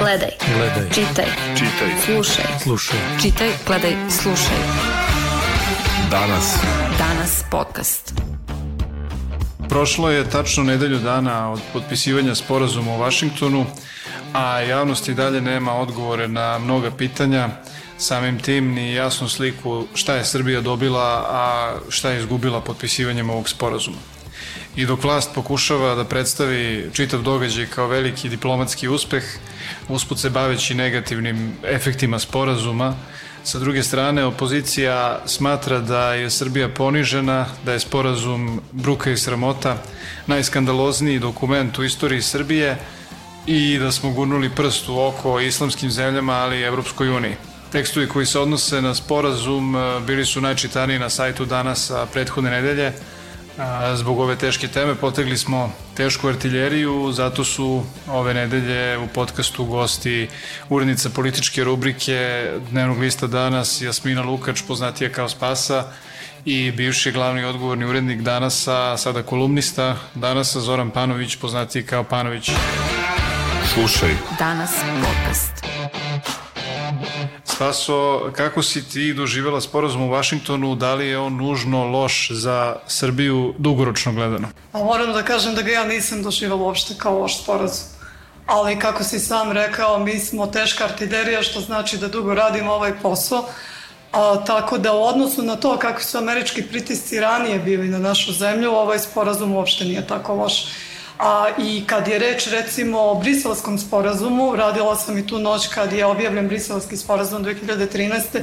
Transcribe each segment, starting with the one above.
Gledaj. Gledaj. Čitaj. Čitaj. Slušaj. Slušaj. Čitaj, gledaj, slušaj. Danas. Danas podcast. Prošlo je tačno nedelju dana od potpisivanja sporazuma u Vašingtonu, a javnost i dalje nema odgovore na mnoga pitanja, samim tim ni jasnu sliku šta je Srbija dobila, a šta je izgubila potpisivanjem ovog sporazuma. I dok vlast pokušava da predstavi čitav događaj kao veliki diplomatski uspeh, usput se baveći negativnim efektima sporazuma, Sa druge strane, opozicija smatra da je Srbija ponižena, da je sporazum bruka i sramota najskandalozniji dokument u istoriji Srbije i da smo gurnuli prst u oko islamskim zemljama, ali i Evropskoj uniji. Tekstovi koji se odnose na sporazum eh, bili su najčitaniji na sajtu danas a prethodne nedelje, Zbog ove teške teme potegli smo tešku artiljeriju, zato su ove nedelje u podcastu gosti urednica političke rubrike Dnevnog lista danas Jasmina Lukač, poznatija kao Spasa, i bivši glavni odgovorni urednik Danasa, sada kolumnista Danasa, Zoran Panović, poznatiji kao Panović. Slušaj. Danas podcast. Spaso, kako si ti doživjela sporazum u Vašingtonu, da li je on nužno loš za Srbiju dugoročno gledano? A moram da kažem da ga ja nisam doživjela uopšte kao loš sporazum. Ali kako si sam rekao, mi smo teška artiljerija, što znači da dugo radimo ovaj posao. A, tako da u odnosu na to kakvi su američki pritisci ranije bili na našu zemlju, ovaj sporazum uopšte nije tako loš. A, I kad je reč recimo o briselskom sporazumu, radila sam i tu noć kad je objavljen briselski sporazum 2013.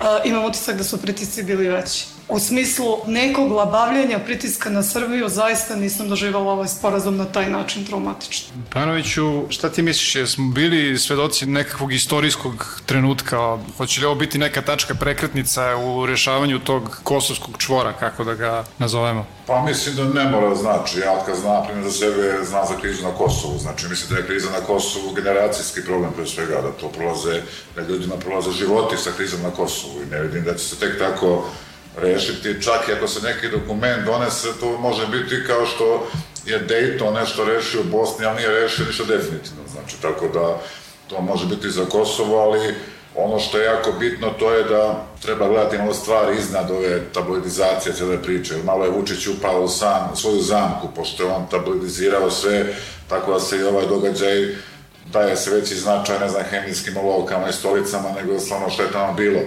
A, imam utisak da su pritisci bili veći. U smislu nekog labavljanja pritiska na Srbiju zaista nisam doživala ovaj sporazum na taj način traumatično. Panoviću, šta ti misliš, jesmo bili svedoci nekakvog istorijskog trenutka, hoće li ovo biti neka tačka prekretnica u rešavanju tog kosovskog čvora, kako da ga nazovemo? Pa mislim da ne mora znači, ja kad znam, primjer za sebe, znam za krizu na Kosovu, znači mislim da je kriza na Kosovu generacijski problem pre svega, da to prolaze, da ljudima prolaze životi sa krizom na Kosovu i ne vidim da će se tek tako rešiti, čak i ako se neki dokument donese, to može biti kao što je Dayton nešto rešio u Bosni, ali nije rešio ništa definitivno, znači tako da to može biti za Kosovo, ali ono što je jako bitno to je da treba gledati malo stvari iznad ove tabloidizacije cele priče. Malo je Vučić upao u sam, svoju zamku, pošto je on tabloidizirao sve, tako da se i ovaj događaj daje se veći značaj, ne znam, hemijskim olovkama i stolicama, nego stvarno što je tamo bilo.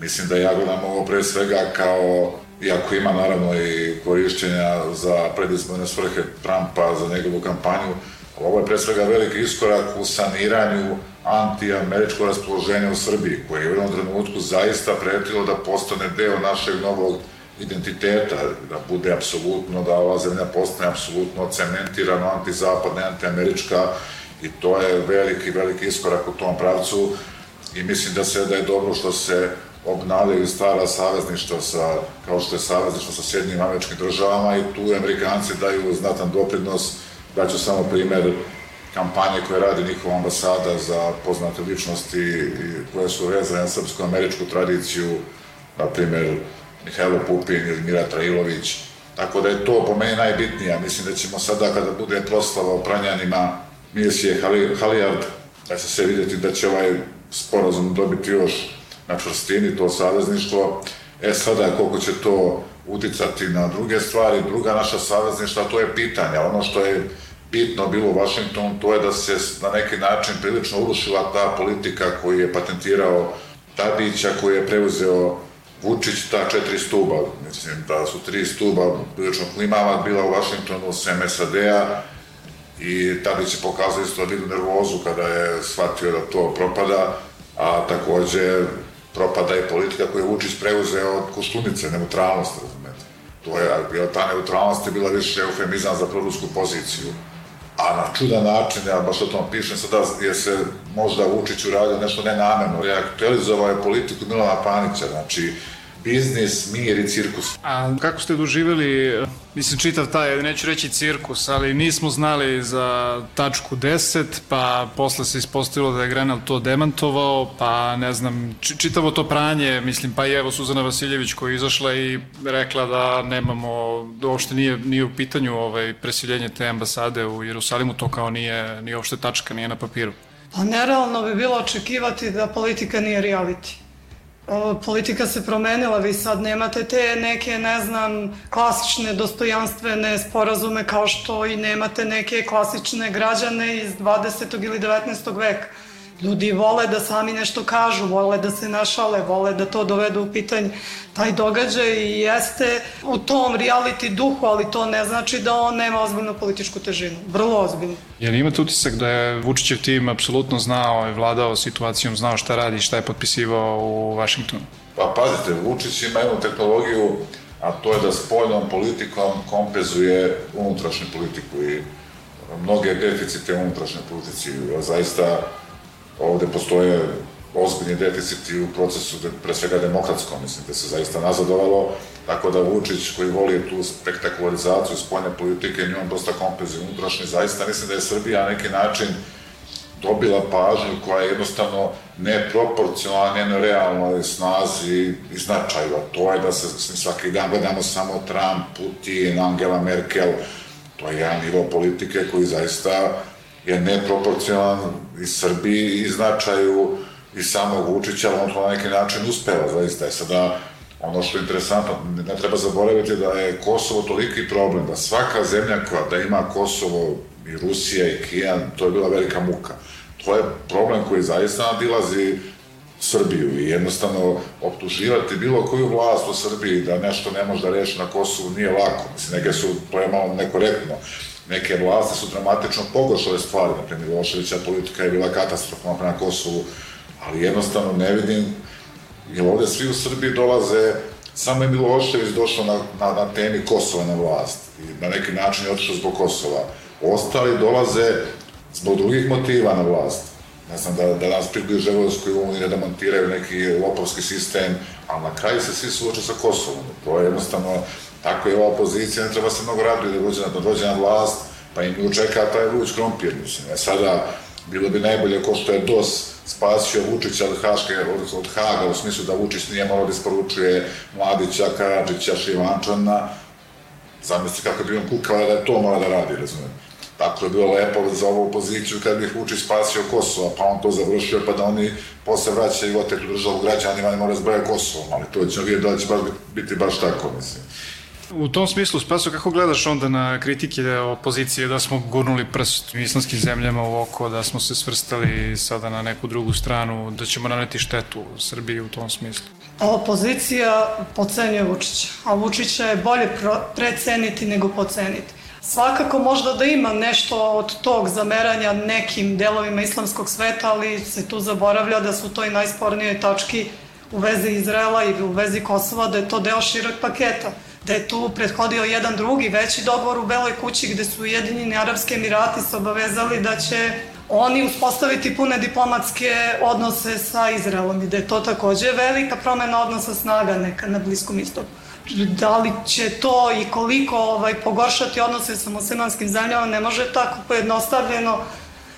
Mislim da ja gledam ovo pre svega kao, iako ima naravno i korišćenja za predizborne svrhe Trumpa, za njegovu kampanju, ali ovo je pre svega veliki iskorak u saniranju anti-američko raspoloženje u Srbiji, koje je u jednom trenutku zaista pretilo da postane deo našeg novog identiteta, da bude apsolutno, da ova zemlja postane apsolutno cementirano antizapadna, antiamerička i to je veliki, veliki iskorak u tom pravcu. I mislim da se da je dobro što se obnavljaju stara savezništva sa, kao što je savezništvo sa Sjednjim američkim državama i tu Amerikanci daju znatan doprinos, daću samo primer kampanje koje radi njihova ambasada za poznate ličnosti koje su vezane na srpsko-američku tradiciju, na primer Mihajlo Pupin ili Mira Trailović, tako da je to po meni najbitnije. Mislim da ćemo sada kada bude proslava o pranjanima misije Halijard, da će se vidjeti da će ovaj sporazum dobiti još na čvrstini to savezništvo. E sada koliko će to uticati na druge stvari, druga naša savezništva, to je pitanje. Ono što je bitno bilo u Vašingtonu, to je da se na neki način prilično urušila ta politika koju je patentirao Tadića, koji je preuzeo Vučić ta četiri stuba. Mislim da su tri stuba prilično klimava bila u Vašingtonu sem SAD-a i Tadić je pokazao isto vidu nervozu kada je shvatio da to propada, a takođe propada i politika koju je Vučić preuzeo od Koštunice, neutralnost, razumete. To je, bila ta neutralnost je bila više eufemizam za prorusku poziciju. A na čudan način, ja baš o tom pišem sada, je se možda Vučić uradio nešto nenameno, reaktualizovao je politiku Milana Panića, znači biznis, mir i cirkus. A kako ste doživjeli, mislim čitav taj, neću reći cirkus, ali nismo znali za tačku 10, pa posle se ispostavilo da je Grenal to demantovao, pa ne znam, čitavo to pranje, mislim, pa i evo Suzana Vasiljević koja je izašla i rekla da nemamo, da uopšte nije, nije u pitanju ovaj, presiljenje te ambasade u Jerusalimu, to kao nije, nije uopšte tačka, nije na papiru. Pa nerealno bi bilo očekivati da politika nije reality. Politika se promenila, vi sad nemate te neke, ne znam, klasične, dostojanstvene sporazume kao što i nemate neke klasične građane iz 20. ili 19. veka. Ljudi vole da sami nešto kažu, vole da se našale, vole da to dovedu u pitanje. Taj događaj i jeste u tom reality duhu, ali to ne znači da on nema ozbiljnu političku težinu. Vrlo ozbiljnu. Jel imate utisak da je Vučićev tim apsolutno znao i vladao situacijom, znao šta radi i šta je potpisivao u Vašingtonu? Pa pazite, Vučić ima jednu tehnologiju, a to je da spoljnom politikom kompenzuje unutrašnju politiku i mnoge deficite u unutrašnjoj politici. Zaista ovde postoje ozbiljni deficiti u procesu, pre svega demokratskom, mislim da se zaista nazadovalo, tako da Vučić koji voli tu spektakularizaciju spoljne politike, njom dosta kompenzuje unutrašnje, zaista mislim da je Srbija na neki način dobila pažnju koja je jednostavno neproporcionalna njenoj realnoj snazi i značaju, a to je da se svaki dan gledamo samo Trump, Putin, Angela Merkel, to je jedan nivo politike koji zaista je neproporcionalan i Srbiji i značaju i samog Vučića, ali on to na neki način uspeva, zaista je sada ono što je interesantno, ne treba zaboraviti da je Kosovo toliki problem, da svaka zemlja koja da ima Kosovo i Rusija i Kina, to je bila velika muka. To je problem koji zaista nadilazi Srbiju i jednostavno optuživati bilo koju vlast u Srbiji da nešto ne može da reši na Kosovu nije lako. Mislim, neke su, to je malo nekorektno neke vlasti su dramatično pogoršale stvari, na primjer Miloševića politika je bila katastrofalna prema Kosovu, ali jednostavno ne vidim, jer ovde svi u Srbiji dolaze, samo je Milošević došao na, na, na temi Kosova na vlast i na neki način je otišao zbog Kosova. Ostali dolaze zbog drugih motiva na vlast. Ne znam, da, da nas približe Evropskoj uniji, da montiraju neki lopovski sistem, ali na kraju se svi suoče sa Kosovom. To je jednostavno Tako je ova opozicija, ne treba se mnogo raditi da dođe na, dođe na vlast, pa im učeka taj vruć krompir, mislim. E sada, bilo bi najbolje ko što je DOS spasio Vučića od Haške, od, od Haga, u smislu da Vučić nije morao da isporučuje Mladića, Karadžića, Šivančana, zamisli kako bi on kukala da je to mora da radi, razumijem. Tako je bilo lepo za ovu opoziciju kad bih Vučić spasio Kosovo, pa on to završio, pa da oni posle vraćaju otetu državu građanima ne mora da zbroje Kosovo, ali to ćemo da će baš biti, biti baš tako, mislim. U tom smislu, Spaso, kako gledaš onda na kritike opozicije da smo gurnuli prst islamskim zemljama u oko, da smo se svrstali sada na neku drugu stranu, da ćemo naneti štetu Srbiji u tom smislu? Opozicija pocenjuje Vučića, a Vučića je bolje preceniti nego poceniti. Svakako možda da ima nešto od tog zameranja nekim delovima islamskog sveta, ali se tu zaboravlja da su to i najspornije tački u vezi Izraela i u vezi Kosova, da je to deo šireg paketa da je tu prethodio jedan drugi veći dogovor u Beloj kući gde su Ujedinjeni Arabski Emirati se obavezali da će oni uspostaviti pune diplomatske odnose sa Izraelom i da je to takođe velika promena odnosa snaga neka na Bliskom istoku. Da li će to i koliko ovaj, pogoršati odnose sa muslimanskim zemljama ne može tako pojednostavljeno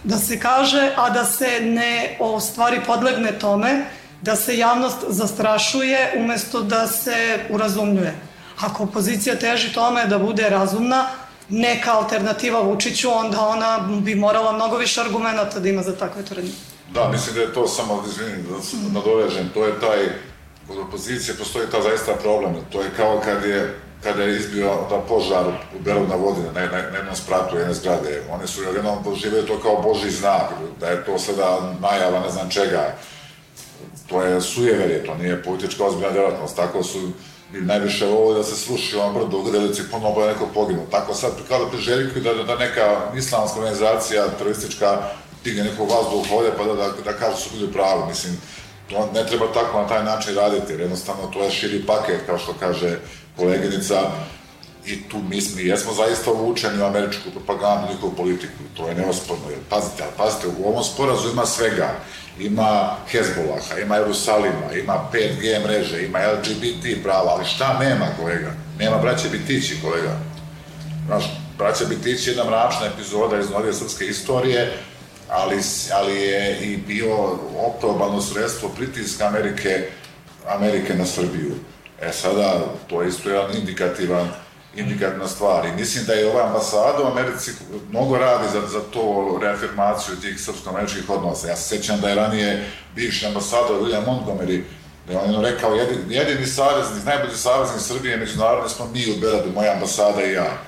da se kaže, a da se ne o stvari podlegne tome da se javnost zastrašuje umesto da se urazumljuje. Ako opozicija teži tome da bude razumna, neka alternativa Vučiću, onda ona bi morala mnogo više argumenta da ima za takve tvrdnje. Da, mislim da je to samo, izvinim, da se nadovežem, to je taj, kod opozicije postoji ta zaista problem, to je kao kad je kada je izbio da požar u Beru na vodi na, na, na jednom spratu jedne zgrade, oni su jednom doživjeli to kao Boži znak, da je to sada najava ne znam čega. To je sujeverje, to nije politička ozbiljna djelatnost, tako su bi najviše ovo da se sluši on brdo u Gdelici, ponovo je neko poginuo. Tako sad, kao da priželjkuju da, da neka islamska organizacija teroristička digne nekog vazduha ovde pa da, da, da kažu su bili pravi. Mislim, to ne treba tako na taj način raditi, jer jednostavno to je širi paket, kao što kaže koleginica, i tu mi, mi jesmo zaista uvučeni u američku propagandu, njihovu politiku, to je neosporno, jer pazite, ali pazite, u ovom sporazu ima svega, ima Hezbolaha, ima Jerusalima, ima 5G mreže, ima LGBT prava, ali šta nema, kolega? Nema braće Bitići, kolega. Znaš, braća Bitići je jedna mračna epizoda iz novije srpske istorije, ali, ali je i bio oprobalno sredstvo pritiska Amerike, Amerike na Srbiju. E sada, to je isto jedan indikativan indikativna stvar. I mislim da je ova ambasada u Americi mnogo radi za, za to reafirmaciju tih srpsko-američkih odnosa. Ja se sjećam da je ranije bivši ambasador William Montgomery da je on rekao jedini, jedini saveznik, najbolji saveznik Srbije međunarodni smo mi u Beladu, moja ambasada i ja.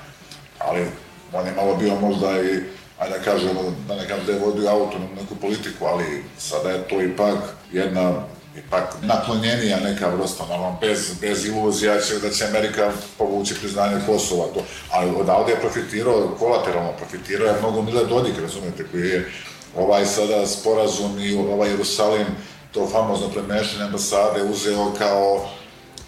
Ali on je malo bio možda i ajde da kažemo, da ne da je vodio autonomnu neku politiku, ali sada je to ipak jedna ipak naklonjenija neka vrsta, naravno, bez, bez iluzija će, da će Amerika povući priznanje Kosova, to, ali odavde je profitirao, kolateralno profitirao je mnogo Mile Dodik, razumete, koji je ovaj sada sporazum i ovaj Jerusalim, to famozno premešanje ambasade uzeo kao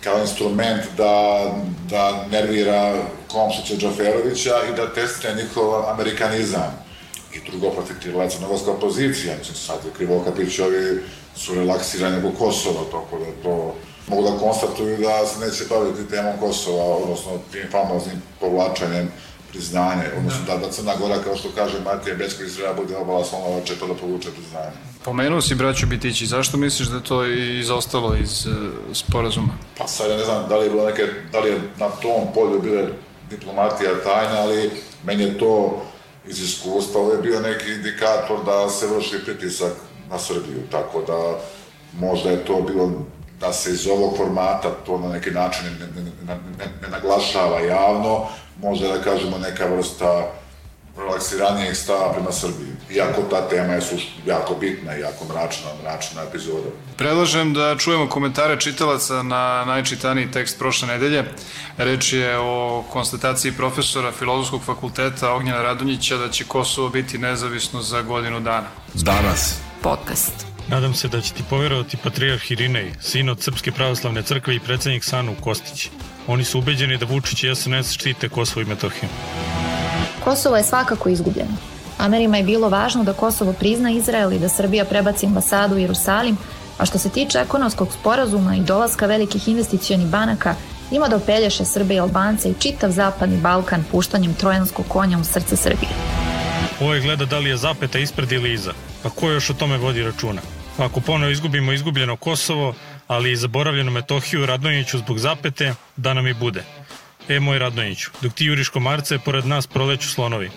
kao instrument da, da nervira Komšića Džaferovića i da testira njihov amerikanizam. I drugo profitirala je crnogorska opozicija, mislim sad je krivo Kapićovi su relaksirani nego Kosova, tako da to mogu da konstatuju da se neće baviti temom Kosova, odnosno tim famoznim povlačanjem priznanje, odnosno da, da Crna Gora, kao što kaže Matija Bečković, treba bude obala slonova četo da povuče priznanje. Pomenuo si braću Bitići, zašto misliš da je to izostalo iz uh, sporazuma? Pa sad ja ne znam da li je bilo neke, da li je na tom polju bile diplomatija tajna, ali meni je to iz iskustva, ovo je bio neki indikator da se vrši pritisak na Srbiju, tako da možda je to bilo da se iz ovog formata to na neki način ne, ne, ne, ne, ne naglašava javno, možda da kažemo neka vrsta relaksiranijeg stava prema Srbiji. Iako ta tema je su jako bitna i jako mračna, mračna epizoda. Predlažem da čujemo komentare čitalaca na najčitaniji tekst prošle nedelje. Reč je o konstataciji profesora Filozofskog fakulteta Ognjena Radonjića da će Kosovo biti nezavisno za godinu dana. Danas. Podcast. Nadam se da će ti poverovati patrijarh Irinej, sin od Srpske pravoslavne crkve i predsednik Sanu Kostić. Oni su ubeđeni da Vučić i SNS štite Kosovo i Metohiju. Kosovo je svakako izgubljeno. Amerima je bilo važno da Kosovo prizna Izrael i da Srbija prebaci ambasadu u Jerusalim, a što se tiče ekonomskog sporazuma i dolaska velikih investicijonih banaka, ima da opelješe Srbe i Albance i čitav zapadni Balkan puštanjem trojanskog konja u srce Srbije. Ovo je gleda da li je zapeta ispred ili iza. Pa ko još o tome vodi računa? Ako ponovo izgubimo izgubljeno Kosovo, ali i zaboravljenu Metohiju Radonjiću zbog zapete, da nam i bude. E, moj Radonjiću, dok ti juriš komarce, pored nas proleću slonovi.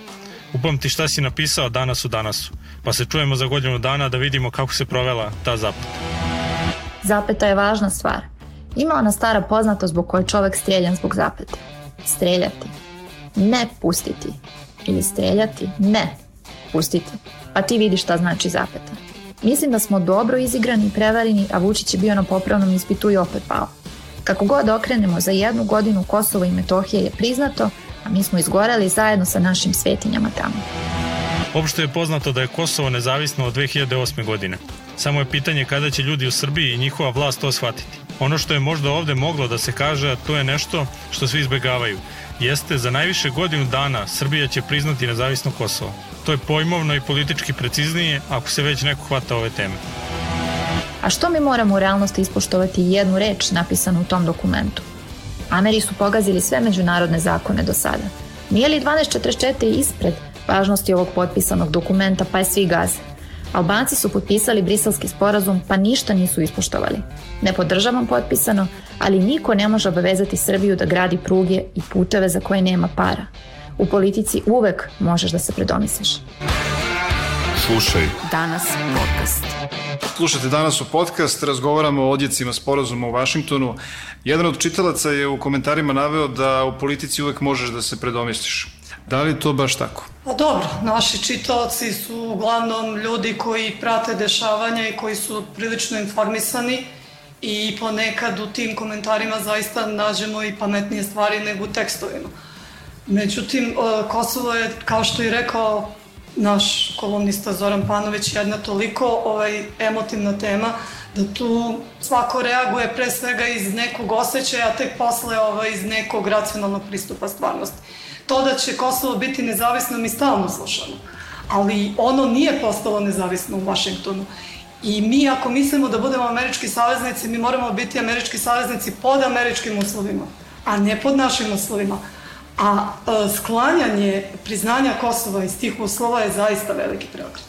Upamti šta si napisao danas u danasu, pa se čujemo za godinu dana da vidimo kako se provela ta zapeta. Zapeta je važna stvar. Ima ona stara poznato zbog koje čovek streljan zbog zapete. Streljati. Ne pustiti. Ili streljati. Ne. Pustiti. Pa ti vidi šta znači zapeta. Mislim da smo dobro izigrani i a Vučić je bio na popravnom ispitu i opet pao. Kako god okrenemo, za jednu godinu Kosovo i Metohija je priznato, a mi smo izgoreli zajedno sa našim svetinjama tamo. Opšte je poznato da je Kosovo nezavisno od 2008. godine. Samo je pitanje kada će ljudi u Srbiji i njihova vlast to shvatiti. Ono što je možda ovde moglo da se kaže, a to je nešto što svi izbegavaju, jeste za najviše godinu dana Srbija će priznati nezavisno Kosovo. To je pojmovno i politički preciznije ako se već neko hvata ove teme. A što mi moramo u realnosti ispoštovati jednu reč napisanu u tom dokumentu? Ameri su pogazili sve međunarodne zakone do sada. Nije li 1244 ispred važnosti ovog potpisanog dokumenta pa je svi gaze? Albanci su potpisali briselski sporazum pa ništa nisu ispoštovali. Ne podržavam potpisano, ali niko ne može obavezati Srbiju da gradi pruge i puteve za koje nema para. U politici uvek možeš da se predomisliš. Slušaj. Danas podcast. Slušajte danas u podcast, razgovaramo o odjecima sporazuma u Vašingtonu. Jedan od čitalaca je u komentarima naveo da u politici uvek možeš da se predomisliš. Da li to baš tako? Pa dobro, naši čitaoci su uglavnom ljudi koji prate dešavanja i koji su prilično informisani i ponekad u tim komentarima zaista nađemo i pametnije stvari nego u tekstovima. Međutim, e, Kosovo je, kao što je rekao naš kolumnista Zoran Panović, jedna toliko ovaj, emotivna tema da tu svako reaguje pre svega iz nekog osjećaja, a tek posle ovaj, iz nekog racionalnog pristupa stvarnosti. To da će Kosovo biti nezavisno mi stalno slušamo, ali ono nije postalo nezavisno u Vašingtonu. I mi ako mislimo da budemo američki saveznici, mi moramo biti američki saveznici pod američkim uslovima, a ne pod našim uslovima. A e, sklanjanje priznanja Kosova iz tih uslova je zaista veliki preokret.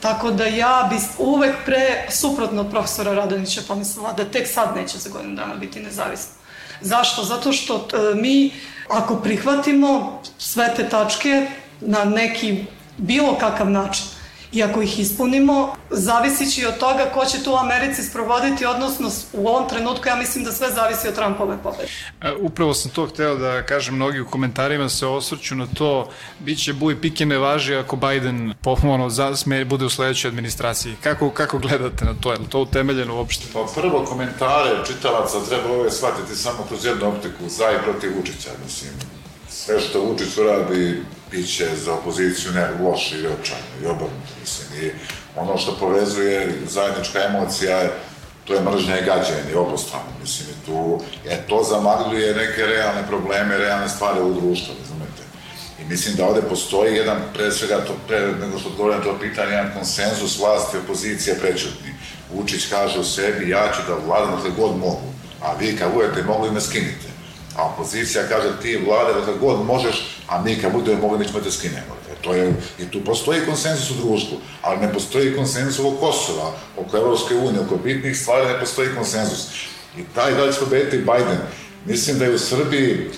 Tako da ja bi uvek pre, suprotno profesora Radonića pomislila da tek sad neće za godinu dana biti nezavisno. Zašto? Zato što e, mi, ako prihvatimo sve te tačke na neki bilo kakav način, I ako ih ispunimo, zavisići od toga ko će to u Americi sprovoditi, odnosno u ovom trenutku ja mislim da sve zavisi od Trumpove pobede. E, upravo sam to hteo da kažem, mnogi u komentarima se osvrću na to, bit će buj pike ne važi ako Biden pohvalno zasme, bude u sledećoj administraciji. Kako, kako gledate na to? Je li to utemeljeno uopšte? Pa prvo komentare čitalaca treba ove shvatiti samo kroz jednu optiku, za i protiv Vučića, mislim. Sve što Vučić uradi biće za opoziciju ne loše i očajno i obrnuto, mislim. I ono što povezuje zajednička emocija to je mržnja i gađanje, obostrano, mislim, i tu, e, to zamagljuje neke realne probleme, realne stvari u društvu, razumete. I mislim da ovde postoji jedan, pre svega, to, pre nego što odgovorim to pitanje, jedan konsenzus vlasti i opozicije prečutni. Vučić kaže u sebi, ja ću da vladam dakle god mogu, a vi kad budete mogli me skinite. A opozicija kaže ti vlade da god možeš, a mi kad budemo mogli nećemo da skinemo. E, to je, I tu postoji konsensus u društvu, ali ne postoji konsensus oko Kosova, oko Evropske unije, oko bitnih stvari ne postoji konsensus. I taj da li će pobediti Biden, mislim da je u Srbiji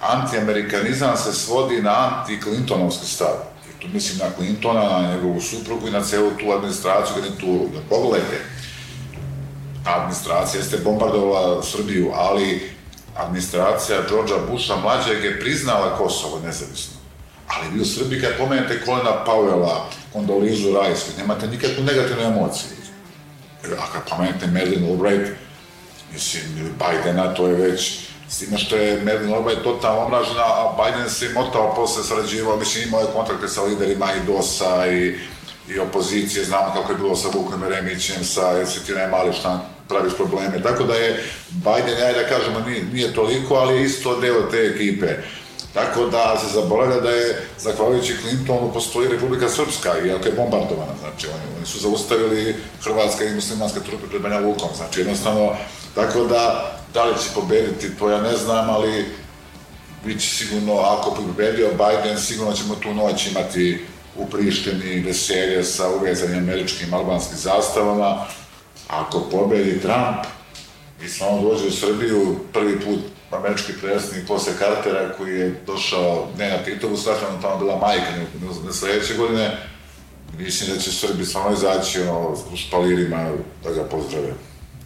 antiamerikanizam se svodi na anti-Clintonovski stav. I tu mislim na Clintona, na njegovu suprugu i na celu tu administraciju, garnituru. Da pogledajte, administracija jeste bombardovala Srbiju, ali administracija Đorđa Busha mlađeg je priznala Kosovo nezavisno. Ali vi u Srbiji kad pomenete Kolena Powella, Kondolizu vi nemate nikakvu negativnu emociju. A kad pomenete Madeleine Albright, mislim, Bidena, to je već s time što je Madeleine Albright totalno omražena, a Biden se motao posle sarađivao, mislim, imao je kontakte sa liderima i DOS-a i, i opozicije, znamo kako je bilo sa Vukom Jeremićem, sa Svetina Mali štan, praviš probleme. Tako da je Biden, ajde da kažemo, nije, nije toliko, ali je isto deo te ekipe. Tako da se zaboravlja da je, zahvaljujući Clintonu, postoji Republika Srpska, iako je bombardovana. Znači, oni, oni su zaustavili hrvatske i muslimanske trupe pred Banja Lukom. Znači, jednostavno, tako da, da li će pobediti, to ja ne znam, ali bit će sigurno, ako pobedio Biden, sigurno ćemo tu noć imati u Prištini veselje sa uvezanim američkim albanskim zastavama, Ako pobedi Trump i samo dođe u Srbiju, prvi put američki predsjednik posle Cartera koji je došao ne na Titovu strašno, tamo bila majka ne, sledeće godine, mislim da će Srbi samo izaći ono, u špalirima da ga pozdrave.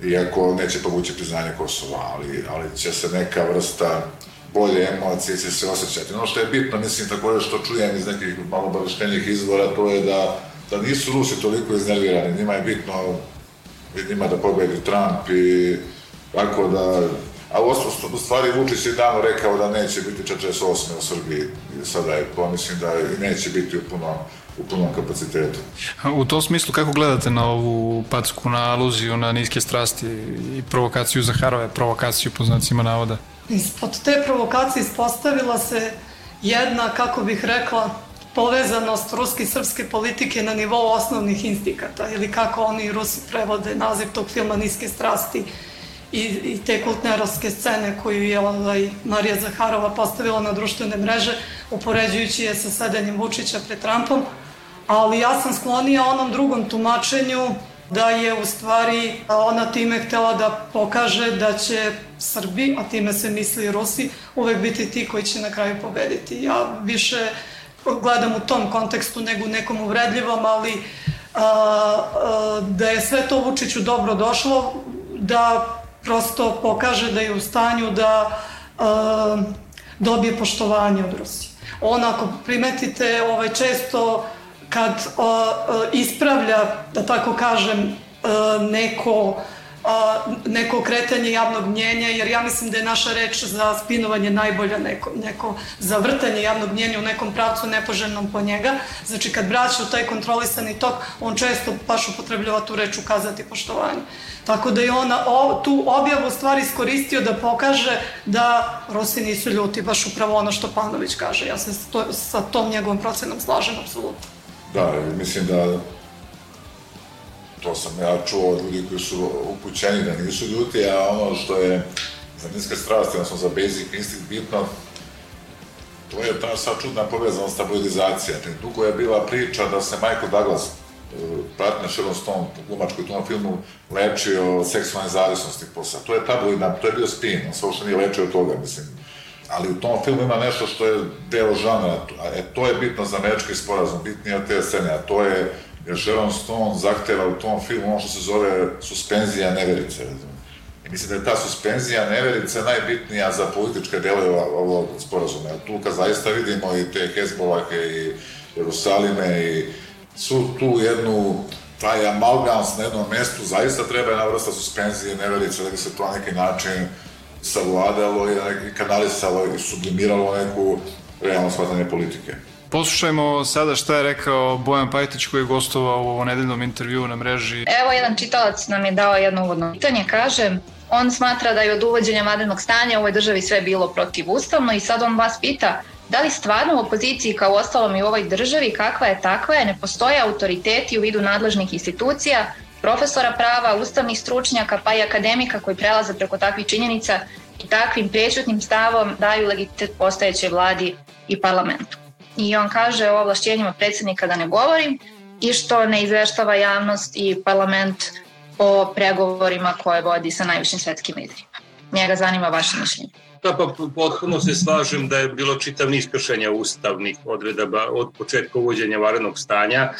Iako neće povući priznanje Kosova, ali, ali će se neka vrsta bolje emocije će se osjećati. Ono što je bitno, mislim, takođe što čujem iz nekih malo izvora, to je da, da nisu Rusi toliko iznervirani. Njima je bitno njima da pobedi Trump i tako da a u stvari Vučić je davno rekao da neće biti 48. u Srbiji i sada je to mislim da neće biti u punom u punom kapacitetu. U tom smislu kako gledate na ovu packu, na aluziju, na niske strasti i provokaciju Zaharove, provokaciju po znacima navoda? Ispod te provokacije ispostavila se jedna, kako bih rekla, povezanost ruske i srpske politike na nivou osnovnih instikata ili kako oni Rusi prevode naziv tog filma Niske strasti i, i te kultnerovske scene koju je ovaj, Marija Zaharova postavila na društvene mreže upoređujući je sa sedenjem Vučića pred Trumpom ali ja sam sklonija onom drugom tumačenju da je u stvari ona time htela da pokaže da će Srbi, a time se misli Rusi, uvek biti ti koji će na kraju pobediti. Ja više gledam u tom kontekstu nego u nekom uvredljivom, ali a, a, da je sve to Vučiću dobro došlo, da prosto pokaže da je u stanju da a, dobije poštovanje od Rusije. On, ako primetite, ovaj, često kad a, a, ispravlja, da tako kažem, a, neko neko kretanje javnog mnjenja, jer ja mislim da je naša reč za spinovanje najbolja neko, neko za vrtanje javnog mnjenja u nekom pravcu nepoželjnom po njega. Znači, kad braća u taj kontrolisani tok, on često baš upotrebljava tu reč ukazati poštovanje. Tako da je ona o, tu objavu stvari iskoristio da pokaže da Rusi nisu ljuti, baš upravo ono što Panović kaže. Ja se to, sa tom njegovom procenom slažem, apsolutno. Da, mislim da to sam ja čuo od ljudi koji su upućeni da nisu ljuti, a ono što je za niske strasti, odnosno za basic instinct bitno, to je ta sad čudna povezanost stabilizacija. Dugo je bila priča da se Michael Douglas partner Sharon Stone, u tom filmu lečio seksualne zavisnosti posle. To je tabloidna, to je bio spin, on se uopšte nije lečio toga, mislim. Ali u tom filmu ima nešto što je deo žanra, e, to je bitno za američki sporazum, bitnije od te scene, a to je jer Sharon Stone zahteva u tom filmu ono što se zove suspenzija neverice, razumiješ Mislim da je ta suspenzija neverice najbitnija za političke delove ovog sporazuma. Tu kad zaista vidimo i te Hezbolake i Jerusalime i su tu jednu taj amalgams na jednom mestu, zaista treba jedna vrsta suspenzije neverice da bi se to na neki način savladalo i kanalisalo i sublimiralo neku realno shvatanje politike. Poslušajmo sada šta je rekao Bojan Pajtić koji je gostovao u ovo nedeljnom intervju na mreži. Evo jedan čitalac nam je dao jedno uvodno pitanje, kaže on smatra da je od uvođenja vanrednog stanja u ovoj državi sve bilo protivustavno i sad on vas pita da li stvarno u opoziciji kao ostalom i u ovoj državi kakva je takva je, ne postoje autoriteti u vidu nadležnih institucija, profesora prava, ustavnih stručnjaka pa i akademika koji prelaze preko takvih činjenica i takvim prečutnim stavom daju legitimitet postojećoj vladi i parlamentu. I on kaže o ovlašćenjima predsednika da ne govorim i što ne izveštava javnost i parlament o pregovorima koje vodi sa najvišim svetskim liderima. Njega zanima vaše mišljenje. Da, pa potpuno se slažem da je bilo čitav niz kršenja ustavnih odredaba od početka uvođenja varenog stanja,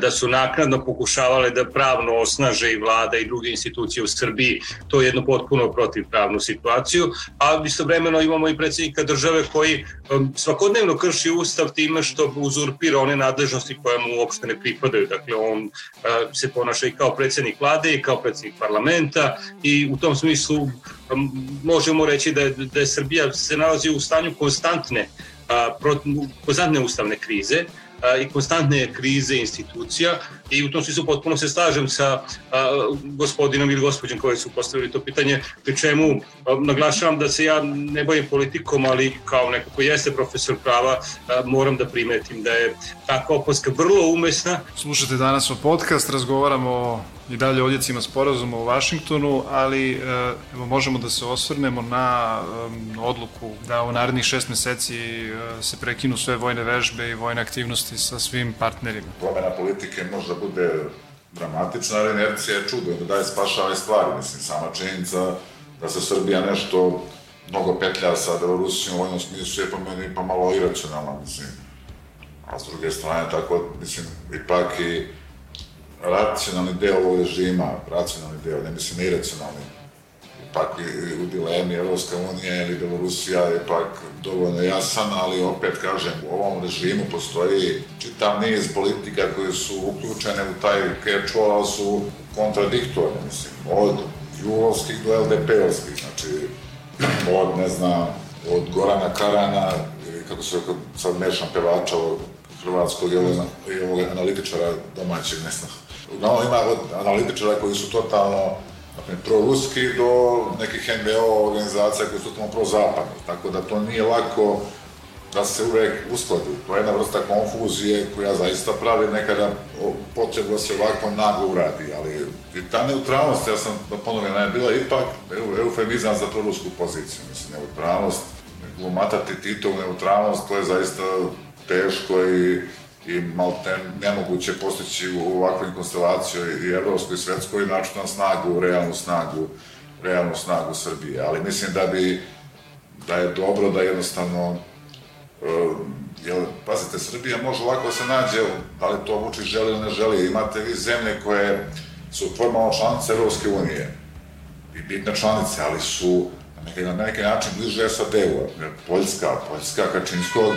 da su nakladno pokušavale da pravno osnaže i vlada i druge institucije u Srbiji. To je jedno potpuno protivpravnu situaciju, a istovremeno imamo i predsjednika države koji um, svakodnevno krši ustav time što uzurpira one nadležnosti koje mu uopšte ne pripadaju. Dakle, on uh, se ponaša i kao predsjednik vlade i kao predsjednik parlamenta i u tom smislu možemo reći da je, da je Srbija se nalazi u stanju konstantne, konstantne ustavne krize, i konstantne krize institucija i u tom smislu potpuno se slažem sa a, gospodinom ili gospođem koji su postavili to pitanje, pri čemu a, naglašavam da se ja ne bavim politikom, ali kao neko ko jeste profesor prava, a, moram da primetim da je takva opaska vrlo umesna. Slušate danas o podcast, razgovaramo i dalje o odjecima sporazuma u Vašingtonu, ali evo, možemo da se osvrnemo na um, odluku da u narednih šest meseci uh, se prekinu sve vojne vežbe i vojne aktivnosti sa svim partnerima. Promena politike možda bude dramatična, ali inercija je čudo da daje spašave stvari. Mislim, sama činjenica da se Srbija nešto mnogo petlja sa Belorusijom u vojnom smislu je po meni pa malo iracionalna, mislim. A s druge strane, tako, mislim, ipak i racionalni deo ovog režima, racionalni deo, ne mislim iracionalni, ipak u dilemi Evropska unija ili Belorusija je ipak dovoljno jasan, ali opet kažem, u ovom režimu postoji čitav niz politika koje su uključene u taj catch-all, ali su kontradiktorne, mislim, od julovskih do LDP-ovskih, znači, od, ne znam, od Gorana Karana, ili kako se sad mešam pevača ovog hrvatskog i ovog analitičara domaćeg, ne znam, uglavnom ima od analitičara koji su totalno dakle, pro-ruski do nekih NVO organizacija koji su totalno pro-zapadni, tako da to nije lako da se uvek uskladi. To je jedna vrsta konfuzije koja zaista pravi nekada potrebu da se ovako naglo uradi, ali ta neutralnost, ja sam da ponovim, je bila ipak eufemizam za prorusku poziciju. Mislim, neutralnost, glumatati Titovu neutralnost, to je zaista teško i i malte nemoguće postići u ovakvoj konstelaciji i evropskoj i svetskoj način na snagu, realnu snagu, realnu snagu Srbije. Ali mislim da bi da je dobro da jednostavno uh, jel, pazite, Srbija može lako da se nađe, da li to Vučić želi ili ne želi. Imate vi zemlje koje su formalno članice Evropske unije i bitne članice, ali su na neki, na neki način bliže SAD-u. Poljska, Poljska Kačinskog,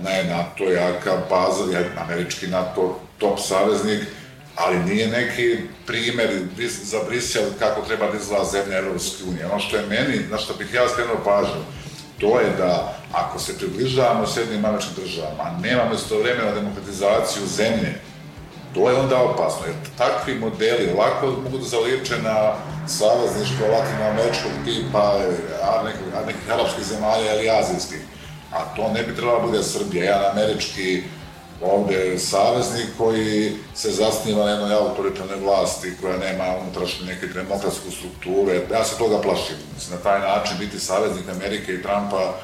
ona je NATO jaka baza, je američki NATO top saveznik, ali nije neki primer za Brisel kako treba da izgleda zemlja Evropske unije. Ono što je meni, na što bih ja skrenuo pažnju, to je da ako se približavamo Sjednim američkim državama, a nemamo istovremeno demokratizaciju zemlje, to je onda opasno, jer takvi modeli lako mogu da zaliče na savezništvo latinoameričkog tipa, a nekih arapskih zemalja ili azijskih a to ne bi trebala bude Srbija, jedan američki ovde saveznik koji se zasniva na jednoj autoritarnoj vlasti koja nema unutrašnju neke demokratsku strukturu. Ja se toga plašim. Mislim, na taj način biti saveznik Amerike i Trumpa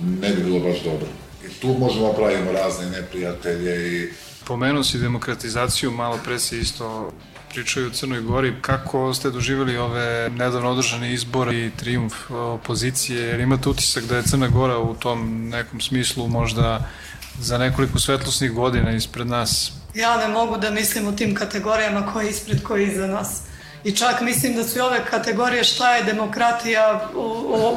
ne bi bilo baš dobro. I tu možemo pravimo razne neprijatelje i Pomenuo si demokratizaciju, malo pre se isto pričaju u Crnoj Gori. Kako ste doživjeli ove nedavno održane izbore i triumf opozicije? Jer imate utisak da je Crna Gora u tom nekom smislu možda za nekoliko svetlosnih godina ispred nas? Ja ne mogu da mislim u tim kategorijama ko je ispred, ko je iza nas. I čak mislim da su i ove kategorije šta je demokratija u,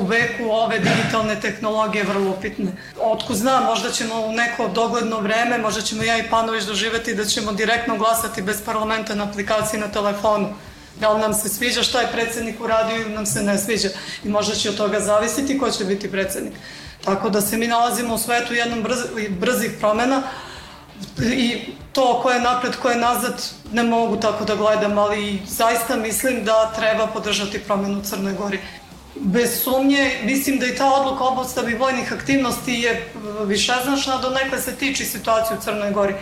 u veku ove digitalne tehnologije vrlo upitne. Otko znam, možda ćemo u neko dogledno vreme, možda ćemo ja i Panović doživeti da ćemo direktno glasati bez parlamenta na aplikaciji na telefonu. Da li nam se sviđa šta je predsednik uradio ili nam se ne sviđa. I možda će od toga zavisiti ko će biti predsednik. Tako da se mi nalazimo u svetu jednom brz, brzih promena, i to ko je napred, ko je nazad, ne mogu tako da gledam, ali zaista mislim da treba podržati promenu u Crnoj Gori. Bez sumnje, mislim da i ta odluka o obostavi vojnih aktivnosti je višeznačna, do nekle se tiči situacije u Crnoj Gori.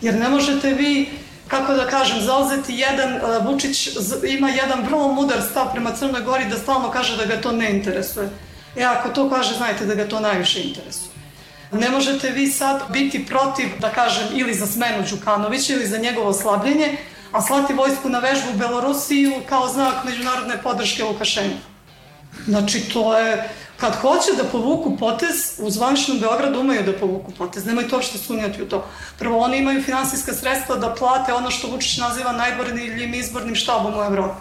Jer ne možete vi kako da kažem, zauzeti jedan, Vučić ima jedan vrlo mudar stav prema Crnoj Gori da stalno kaže da ga to ne interesuje. E ako to kaže, znajte da ga to najviše interesuje. Ne možete vi sad biti protiv, da kažem, ili za smenu Đukanovića ili za njegovo slabljenje, a slati vojsku na vežbu u Belorusiju kao znak međunarodne podrške Lukašenku. Znači, to je, kad hoće da povuku potez, u zvaničnom Beogradu umeju da povuku potez, nemojte uopšte sumnjati u to. Prvo, oni imaju finansijska sredstva da plate ono što Vučić naziva najboljim izbornim štabom u Evropi.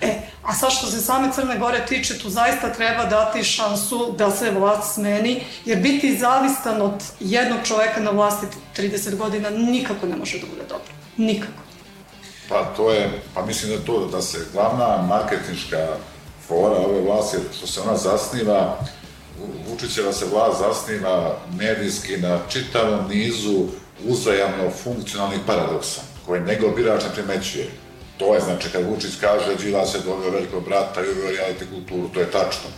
E, a sad što se same Crne Gore tiče, tu zaista treba dati šansu da se vlast smeni, jer biti zavistan od jednog čoveka na vlasti 30 godina nikako ne može da bude dobro. Nikako. Pa to je, pa mislim da to, da se glavna marketinška fora ove vlasti, što se ona zasniva, Vučićeva se vlast zasniva medijski na čitavom nizu uzajamno funkcionalnih paradoksa, koje njegov birač ne primećuje To je, znači, kad Vučić kaže Đila se doveo velikog brata i uveo reality kulturu, to je tačno.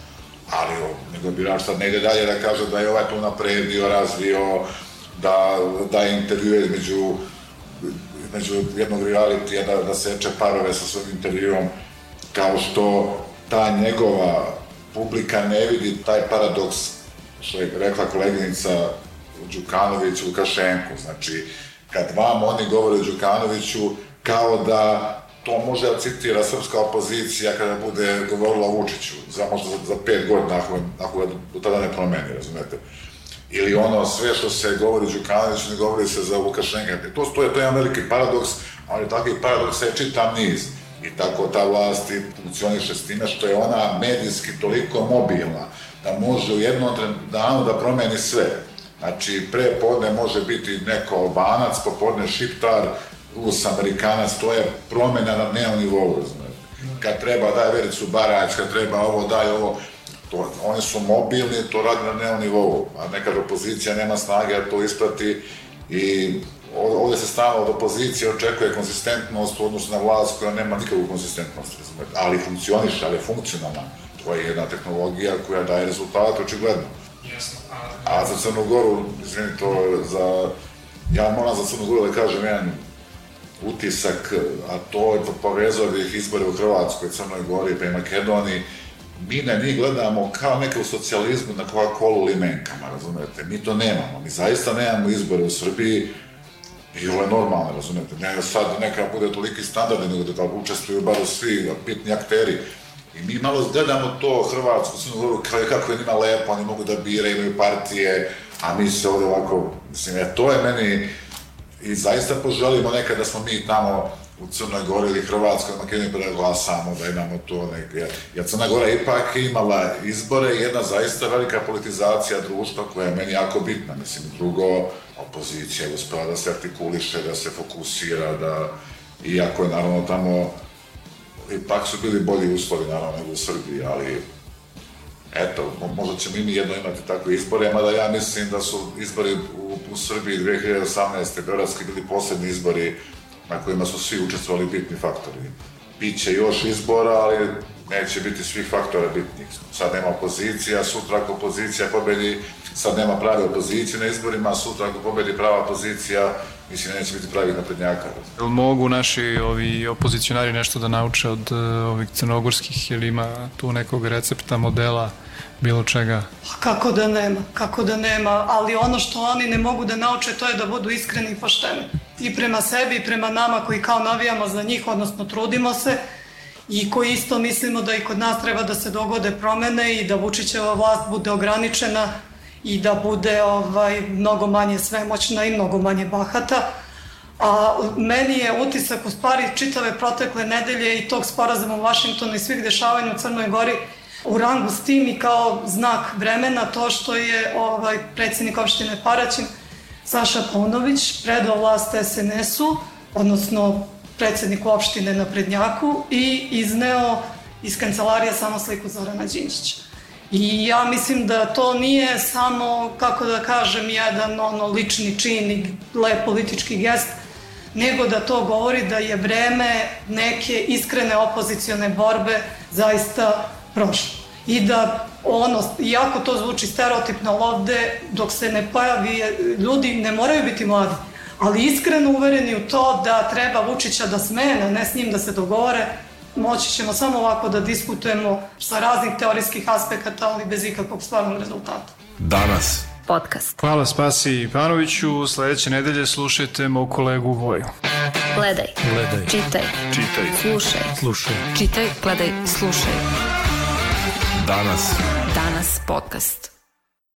Ali nego birač sad ne ide dalje da kaže da je ovaj to napredio, razvio, da daje intervjue između, između jednog realitija, da, da seče parove sa svojim intervjuom, kao što ta njegova publika ne vidi taj paradoks, što je rekla koleginica Đukanović, Lukašenko, znači, kad vam oni govore o Đukanoviću, kao da to može da citira srpska opozicija kada bude govorila Vučiću, za možda za, za pet godina, ako, ako ga do tada ne promeni, razumete. Ili ono, sve što se govori Đukanović, ne govori se za Lukašenka. To, to, je, to je veliki paradoks, ali takvi paradoks je čitav niz. I tako ta vlast funkcioniše s time što je ona medijski toliko mobilna da može u jednom danu da promeni sve. Znači, pre podne može biti neko albanac, popodne šiptar, Rus, Amerikanac, to je promena na dnevnom nivou, razumete. Kad treba daj Vericu Barać, kad treba ovo daj ovo, to, oni su mobilni, to radi na dnevnom nivou, a nekad opozicija nema snage da to isprati i ovde se stalno od opozicije očekuje konsistentnost u odnosu na vlast koja nema nikakvu konsistentnost, razumete, ali funkcioniše, ali je funkcionalna. To je jedna tehnologija koja daje rezultate, očigledno. A za Crnu Goru, izvini, to za... Ja moram za Crnu Goru da kažem jedan utisak, a to je povezao ih izbore u Hrvatskoj, Crnoj Gori pa i Makedoniji, mi na njih gledamo kao neke u socijalizmu na Coca-Cola limenkama, razumete? Mi to nemamo, mi zaista nemamo izbore u Srbiji i ovo je normalno, razumete? Ne sad neka bude toliki standard, nego da da učestvuju bar svi pitni akteri. I mi malo gledamo to Hrvatsku, Crnu Goru, kako je njima lepo, oni mogu da biraju, imaju partije, a mi se ovde ovako, mislim, ja, to je meni, i zaista poželimo nekad da smo mi tamo u Crnoj Gori ili Hrvatskoj, Makedoniji pa da glasamo, da imamo to neke... Jer Crna Gora ipak imala izbore jedna zaista velika politizacija društva koja je meni jako bitna. Mislim, drugo, opozicija je uspela da se artikuliše, da se fokusira, da... Iako je naravno tamo ipak su bili bolji uslovi naravno nego u Srbiji, ali eto, možda ćemo i mi jedno imati takve izbore, mada ja mislim da su izbori u, u Srbiji 2018. Beogradski bili poslednji izbori na kojima su svi učestvovali bitni faktori. Biće još izbora, ali neće biti svih faktora bitnih. Sad nema opozicija, sutra ako opozicija pobedi, sad nema prave opozicije na izborima, sutra ako pobedi prava opozicija, mislim neće biti pravih naprednjaka. Jel mogu naši ovi opozicionari nešto da nauče od uh, ovih crnogorskih ili ima tu nekog recepta, modela bilo čega? Kako da nema, kako da nema, ali ono što oni ne mogu da nauče to je da budu iskreni i pošteni. I prema sebi i prema nama koji kao navijamo za njih, odnosno trudimo se i koji isto mislimo da i kod nas treba da se dogode promene i da Vučićeva vlast bude ograničena i da bude ovaj, mnogo manje svemoćna i mnogo manje bahata. A meni je utisak u stvari čitave protekle nedelje i tog sporazuma u Vašingtonu i svih dešavanja u Crnoj Gori u rangu s tim i kao znak vremena to što je ovaj predsednik opštine Paraćin Saša Paunović predao vlast SNS-u, odnosno predsedniku opštine na Prednjaku i izneo iz kancelarije samo sliku Zorana Đinđića. I ja mislim da to nije samo, kako da kažem, jedan ono lični čin i lep politički gest, nego da to govori da je vreme neke iskrene opozicione borbe zaista prošlo. I da ono, iako to zvuči stereotipno ovde, dok se ne pojavi, ljudi ne moraju biti mladi, ali iskreno uvereni u to da treba Vučića da smene, ne s njim da se dogovore, moći ćemo samo ovako da diskutujemo sa raznih teorijskih aspekata, ali bez ikakvog stvarnog rezultata. Danas. Podcast. Hvala Spasi Ivanoviću, sledeće nedelje slušajte mog kolegu Voju. Gledaj. Gledaj. Čitaj. Čitaj. Slušaj. Slušaj. Čitaj, gledaj, slušaj. Danas. Danas podcast.